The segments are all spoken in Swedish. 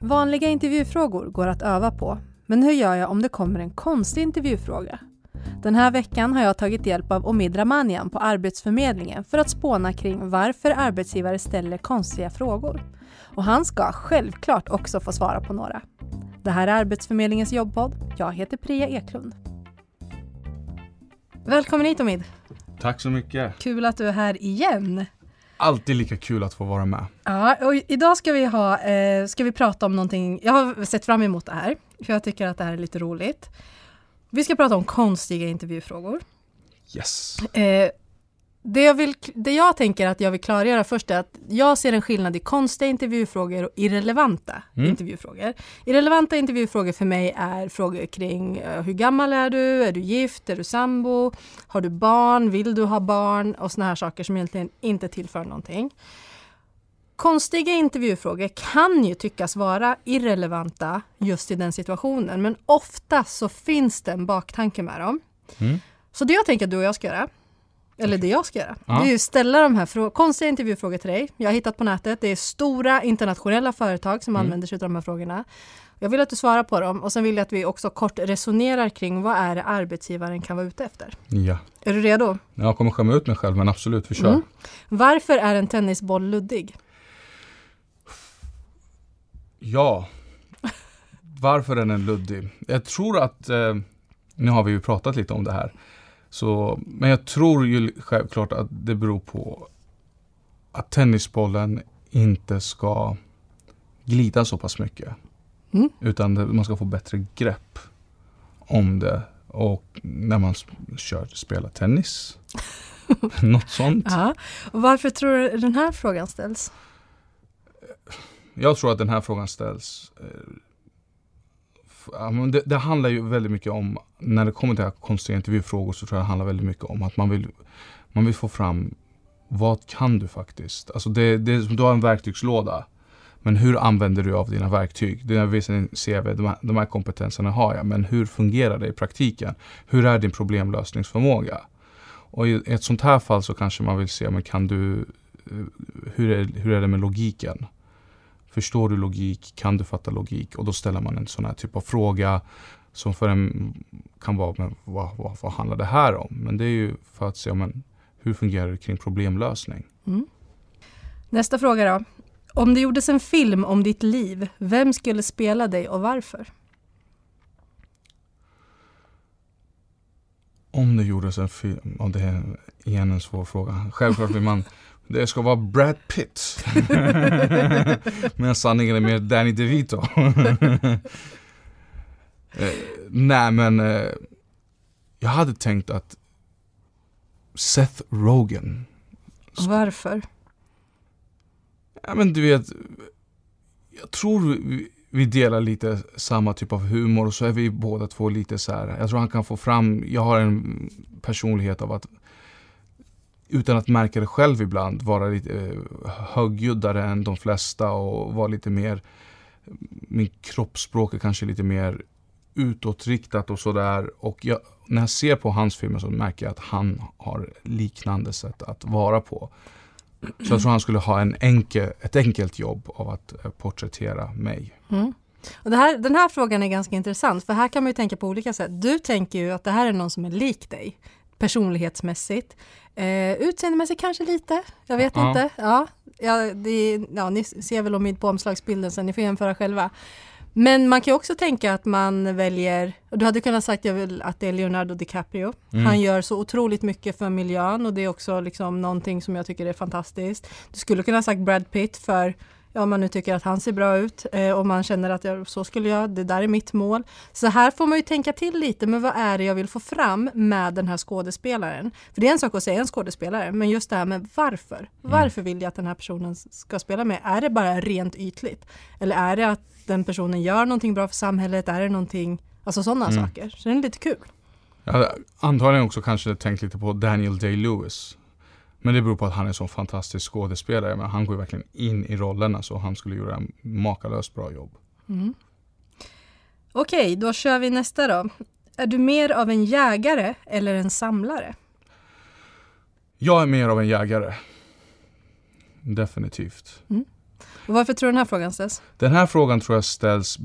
Vanliga intervjufrågor går att öva på, men hur gör jag om det kommer en konstig intervjufråga? Den här veckan har jag tagit hjälp av Omid Ramanian på Arbetsförmedlingen för att spåna kring varför arbetsgivare ställer konstiga frågor. Och han ska självklart också få svara på några. Det här är Arbetsförmedlingens jobbpodd. Jag heter Priya Eklund. Välkommen hit Omid. Tack så mycket. Kul att du är här igen. Alltid lika kul att få vara med. Ja, och idag ska vi, ha, eh, ska vi prata om någonting, jag har sett fram emot det här, för jag tycker att det här är lite roligt. Vi ska prata om konstiga intervjufrågor. Yes. Eh, det, jag vill, det jag tänker att jag vill klargöra först är att jag ser en skillnad i konstiga intervjufrågor och irrelevanta Mm. intervjufrågor. Irrelevanta intervjufrågor för mig är frågor kring eh, hur gammal är du, är du gift, är du sambo, har du barn, vill du ha barn och såna här saker som egentligen inte tillför någonting. Konstiga intervjufrågor kan ju tyckas vara irrelevanta just i den situationen men ofta så finns det en baktanke med dem. Mm. Så det jag tänker att du och jag ska göra, eller det jag ska göra, Ja. det är ju ställa de här frå- konstiga intervjufrågor till dig. Jag har hittat på nätet, det är stora internationella företag som Mm. använder sig av de här frågorna. Jag vill att du svarar på dem och sen vill jag att vi också kort resonerar kring vad är det arbetsgivaren kan vara ute efter. Ja. Är du redo? Jag kommer skämma ut mig själv men absolut, vi kör. Mm. Varför är en tennisboll luddig? Ja. Varför är den luddig? Jag tror att, eh, nu har vi ju pratat lite om det här. Så, men jag tror ju självklart att det beror på att tennisbollen inte ska glida så pass mycket. Mm. Utan det, man ska få bättre grepp om det. Och när man kör, spelar tennis. Något sånt. Ja. Varför tror du den här frågan ställs? Jag tror att den här frågan ställs eh, det, det handlar ju väldigt mycket om, när det kommer till konstiga intervjufrågor så tror jag det handlar väldigt mycket om att man vill, man vill få fram vad kan du faktiskt? Alltså det, det du har en verktygslåda. Men hur använder du av dina verktyg? Det visar din CV, de här, de här kompetenserna har jag, men hur fungerar det i praktiken? Hur är din problemlösningsförmåga? Och i ett sånt här fall så kanske man vill se, men kan du, eh, hur är, hur är det med logiken? Förstår du logik? Kan du fatta logik? Och då ställer man en sån här typ av fråga som för en kan vara, men vad, vad, vad handlar det här om? Men det är ju för att se, men, hur fungerar det kring problemlösning? Mm. Nästa fråga då. Om det gjordes en film om ditt liv, vem skulle spela dig och varför? Om det gjordes en film, och det är igen en svår fråga. Självklart vill man, det ska vara Brad Pitt. Men sanningen är mer Danny DeVito. eh, nej men, eh, jag hade tänkt att Seth Rogen Varför? Ja men du vet, jag tror vi, vi delar lite samma typ av humor och så är vi båda två lite så här. Jag tror han kan få fram, jag har en personlighet av att utan att märka det själv ibland vara lite eh, högljuddare än de flesta och vara lite mer, min kroppsspråk är kanske lite mer utåtriktat och sådär. Och jag, när jag ser på hans filmer så märker jag att han har liknande sätt att vara på. Så jag tror han skulle ha en enkel, ett enkelt jobb av att eh, porträttera mig. Mm. Och det här, den här frågan är ganska intressant, för här kan man ju tänka på olika sätt. Du tänker ju att det här är någon som är lik dig, personlighetsmässigt. Eh, utseendemässigt kanske lite, jag vet Ja. inte. Ja, ja, det, ja, ni ser väl om mitt på omslagsbilden sen, ni får jämföra själva. Men man kan ju också tänka att man väljer, och du hade kunnat sagt jag vill att det är Leonardo DiCaprio. Mm. Han gör så otroligt mycket för miljön och det är också liksom någonting som jag tycker är fantastiskt. Du skulle kunna ha sagt Brad Pitt för ja, om man nu tycker att han ser bra ut eh, och man känner att jag, så skulle jag, det där är mitt mål. Så här får man ju tänka till lite, men vad är det jag vill få fram med den här skådespelaren? För det är en sak att säga en skådespelare, men just det här med varför. Varför vill jag att den här personen ska spela med? Är det bara rent ytligt? Eller är det att den personen gör någonting bra för samhället? Är det någonting, alltså sådana Mm. saker? Så det är lite kul. Jag hade antagligen också kanske tänkt lite på Daniel Day-Lewis. Men det beror på att han är en så fantastisk skådespelare. Men han går ju verkligen in i rollerna så han skulle göra en makalöst bra jobb. Mm. Okej, då kör vi nästa då. Är du mer av en jägare eller en samlare? Jag är mer av en jägare. Definitivt. Mm. Och varför tror du den här frågan ställs? Den här frågan tror jag ställs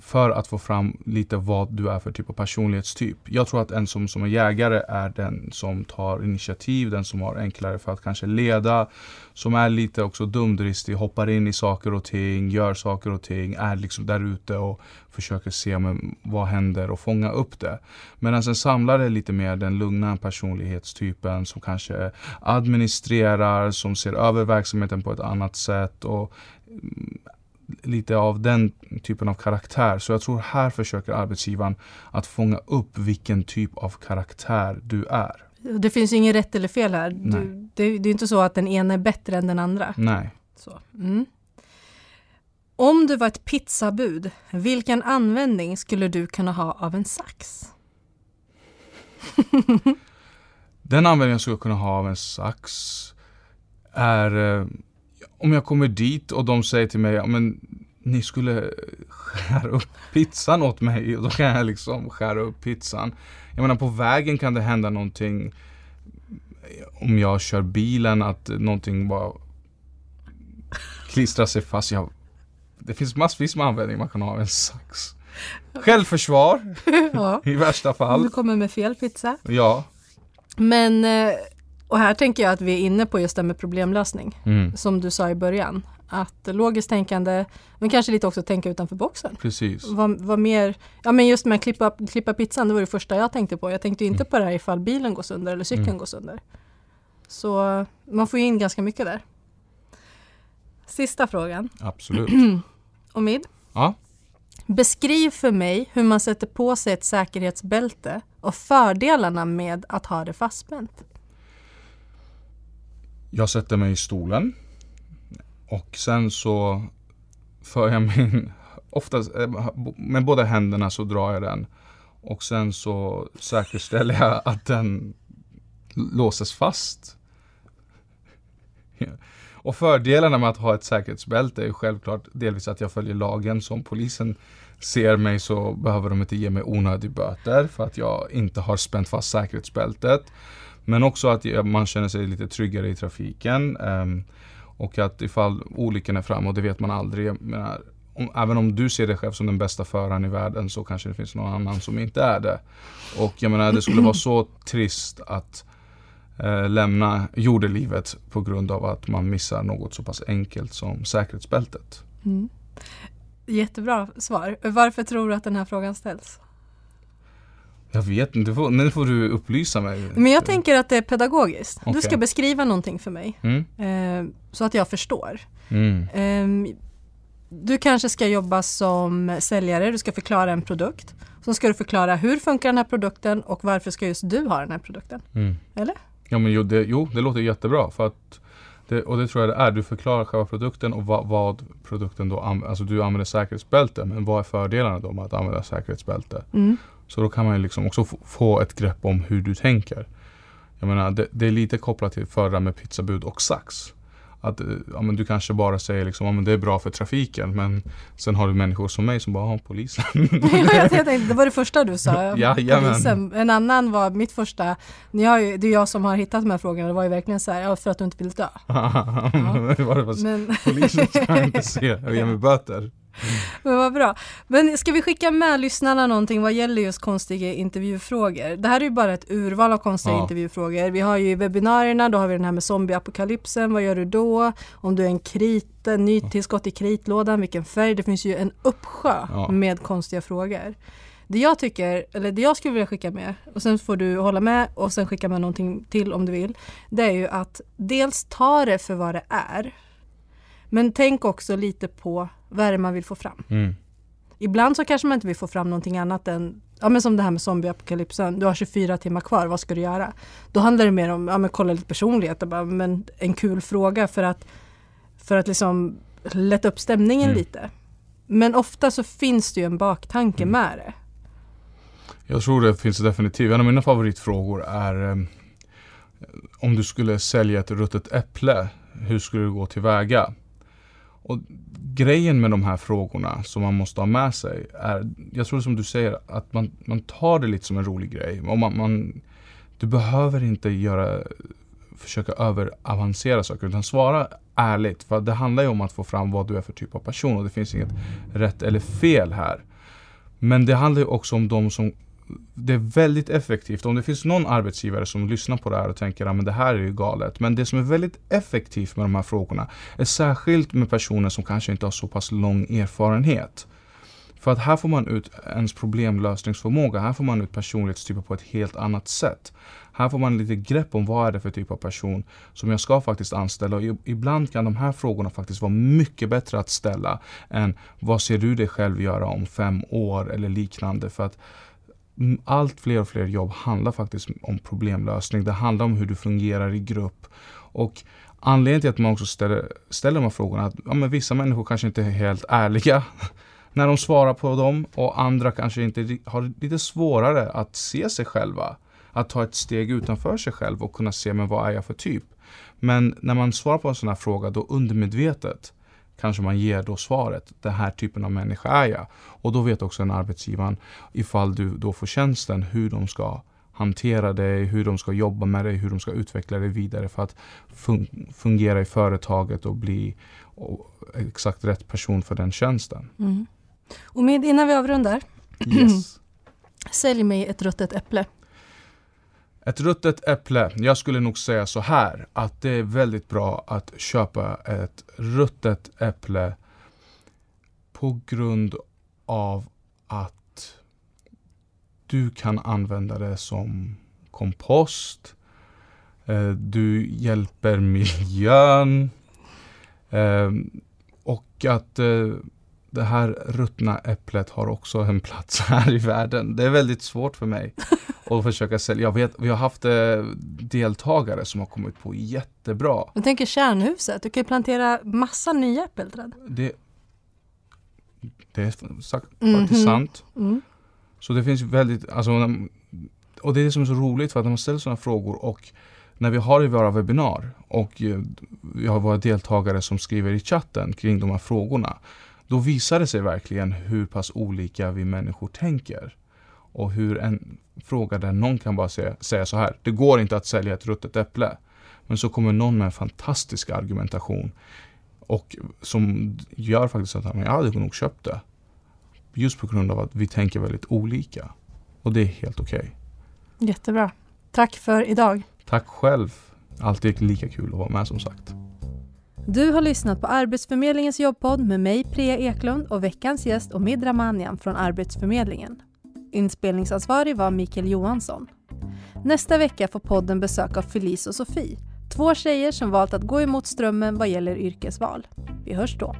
för att få fram lite vad du är för typ av personlighetstyp. Jag tror att en som, som är jägare är den som tar initiativ, den som har enklare för att kanske leda, som är lite också dumdristig, hoppar in i saker och ting, gör saker och ting, är liksom där ute och försöker se men, mm, vad händer och fånga upp det. Medan en samlare är lite mer den lugna personlighetstypen som kanske administrerar, som ser över verksamheten på ett annat sätt och lite av den typen av karaktär. Så jag tror här försöker arbetsgivaren att fånga upp vilken typ av karaktär du är. Det finns ju inget rätt eller fel här. Du, det, det är inte så att den ena är bättre än den andra. Nej. Så. Mm. Om du var ett pizzabud, vilken användning skulle du kunna ha av en sax? Den användning jag skulle kunna ha av en sax är eh, om jag kommer dit och de säger till mig, men ni skulle skära upp pizzan åt mig och då kan jag liksom skära upp pizzan. Jag menar på vägen kan det hända någonting om jag kör bilen att någonting bara klistrar sig fast. Jag, det finns massvis med användning man kan ha av en sax. Självförsvar ja. i värsta fall. du kommer med fel pizza. Ja. Men, eh, och här tänker jag att vi är inne på just det med problemlösning. Mm. Som du sa i början. Att logiskt tänkande, men kanske lite också tänka utanför boxen. Precis. Vad, vad mer, ja men just med att klippa, klippa pizzan, det var det första jag tänkte på. Jag tänkte inte på det här ifall bilen går sönder eller cykeln Mm. går sönder. Så man får ju in ganska mycket där. Sista frågan. Absolut. Omid, Ja. beskriv för mig hur man sätter på sig ett säkerhetsbälte och fördelarna med att ha det fastspänt. Jag sätter mig i stolen och sen så för jag min, oftast eh, med båda händerna så drar jag den och sen så säkerställer jag att den låses fast. Och fördelarna med att ha ett säkerhetsbälte är ju självklart delvis att jag följer lagen. Som polisen ser mig så behöver de inte ge mig onödig böter för att jag inte har spänt fast säkerhetsbältet. Men också att man känner sig lite tryggare i trafiken. Ehm, och att ifall olyckan är framme, och det vet man aldrig. Menar, om, även om du ser dig själv som den bästa föraren i världen så kanske det finns någon annan som inte är det. Och jag menar det skulle vara så trist att eh, lämna jordelivet på grund av att man missar något så pass enkelt som säkerhetsbältet. Mm. Jättebra svar. Varför tror du att den här frågan ställs? Jag vet inte, du nu får du upplysa mig. Men jag tänker att det är pedagogiskt. Du Okej. ska beskriva någonting för mig Mm, eh, så att jag förstår. mm, Ehm, du kanske ska jobba som säljare, du ska förklara en produkt. Så ska du förklara hur funkar den här produkten och varför ska just du ha den här produkten. mm. Eller? Ja men jo det, jo, det låter jättebra. För att det, och det tror jag det är. Du förklarar själva produkten och vad, vad produkten då använder. Alltså du använder säkerhetsbälte. Men vad är fördelarna då med att använda säkerhetsbälte? Mm. Så då kan man ju liksom också få, ett grepp om hur du tänker. Jag menar, det, det är lite kopplat till förra med pizzabud och sax. Att eh, ja, men du kanske bara säger liksom, ja, men det är bra för trafiken. Men sen har du människor som mig som bara, har polisen. jag, jag tänkte, det var det första du sa. Jajamän. polisen. En annan var mitt första, ni har ju, det är jag som har hittat de här frågorna, det var ju verkligen så här, ja, för att du inte vill dö. Var det Men, polisen ska inte se och ge mig böter. Men vad bra. Men ska vi skicka med lyssnarna någonting vad gäller just konstiga intervjufrågor? Det här är ju bara ett urval av konstiga Ja. intervjufrågor. Vi har ju webbinarierna, då har vi den här med zombieapokalypsen, vad gör du då? Om du är en krit, en ny tillskott i kritlådan, vilken färg? Det finns ju en uppsjö Ja. med konstiga frågor. Det jag tycker, eller det jag skulle vilja skicka med, och sen får du hålla med och sen skicka med någonting till om du vill. Det är ju att dels ta det för vad det är. Men tänk också lite på vad är det man vill få fram. Mm. Ibland så kanske man inte vill få fram någonting annat än, ja men som det här med zombieapokalypsen, du har 24 timmar kvar, vad ska du göra? Då handlar det mer om, ja men kolla lite personlighet, bara, men en kul fråga för att, för att liksom lätta upp stämningen Mm. lite. Men ofta så finns det ju en baktanke Mm. med det. Jag tror det finns definitivt. En av mina favoritfrågor är eh, om du skulle sälja ett ruttet äpple, hur skulle du gå tillväga? Och grejen med de här frågorna som man måste ha med sig är, jag tror som du säger, att man, man tar det lite som en rolig grej. Och man, man, du behöver inte göra försöka överavancera saker utan svara ärligt. För det handlar ju om att få fram vad du är för typ av person och det finns inget rätt eller fel här. Men det handlar ju också om de som det är väldigt effektivt. Om det finns någon arbetsgivare som lyssnar på det här och tänker att det här är ju galet. Men det som är väldigt effektivt med de här frågorna är särskilt med personer som kanske inte har så pass lång erfarenhet. För att här får man ut ens problemlösningsförmåga. Här får man ut personlighetstyper på ett helt annat sätt. Här får man lite grepp om vad är det för typ av person som jag ska faktiskt anställa. Och ibland kan de här frågorna faktiskt vara mycket bättre att ställa än vad ser du dig själv göra om fem år eller liknande. För att allt fler och fler jobb handlar faktiskt om problemlösning. Det handlar om hur du fungerar i grupp. Och anledningen till att man också ställer, ställer de här frågorna är att ja, men vissa människor kanske inte är helt ärliga när de svarar på dem och andra kanske inte har lite svårare att se sig själva. Att ta ett steg utanför sig själv och kunna se men vad är jag för typ. Men när man svarar på en sån här fråga då undermedvetet kanske man ger då svaret, den här typen av människa är jag. Och då vet också en arbetsgivare ifall du då får tjänsten hur de ska hantera dig, hur de ska jobba med dig, hur de ska utveckla dig vidare för att fun fungera i företaget och bli och exakt rätt person för den tjänsten. Mm. Och med, innan vi avrundar, yes. sälj mig ett ruttet äpple. Ett ruttet äpple. Jag skulle nog säga så här att det är väldigt bra att köpa ett ruttet äpple på grund av att du kan använda det som kompost. Eh, du hjälper miljön. Ehm, och att eh, det här ruttna äpplet har också en plats här i världen. Det är väldigt svårt för mig att försöka sälja. Jag vet, vi har haft eh, deltagare som har kommit på jättebra. Jag tänker kärnhuset, du kan ju plantera massa nya äppelträd. Det, det är sagt, mm -hmm. faktiskt sant. Mm. Så det finns väldigt, alltså, och det är det som är så roligt för att när man ställer sådana frågor och när vi har i våra webbinar och eh, vi har våra deltagare som skriver i chatten kring de här frågorna då visar det sig verkligen hur pass olika vi människor tänker. Och hur en fråga där någon kan bara säga, säga så här, det går inte att sälja ett ruttet äpple. Men så kommer någon med en fantastisk argumentation och som gör faktiskt att jag hade nog köpt det. Just på grund av att vi tänker väldigt olika. Och det är helt okej. Okay. Jättebra. Tack för idag. Tack själv. Alltid lika kul att vara med som sagt. Du har lyssnat på Arbetsförmedlingens jobbpodd med mig, Priya Eklund och veckans gäst Omid Ramanian från Arbetsförmedlingen. Inspelningsansvarig var Mikael Johansson. Nästa vecka får podden besök av Felice och Sofie, två tjejer som valt att gå emot strömmen vad gäller yrkesval. Vi hörs då.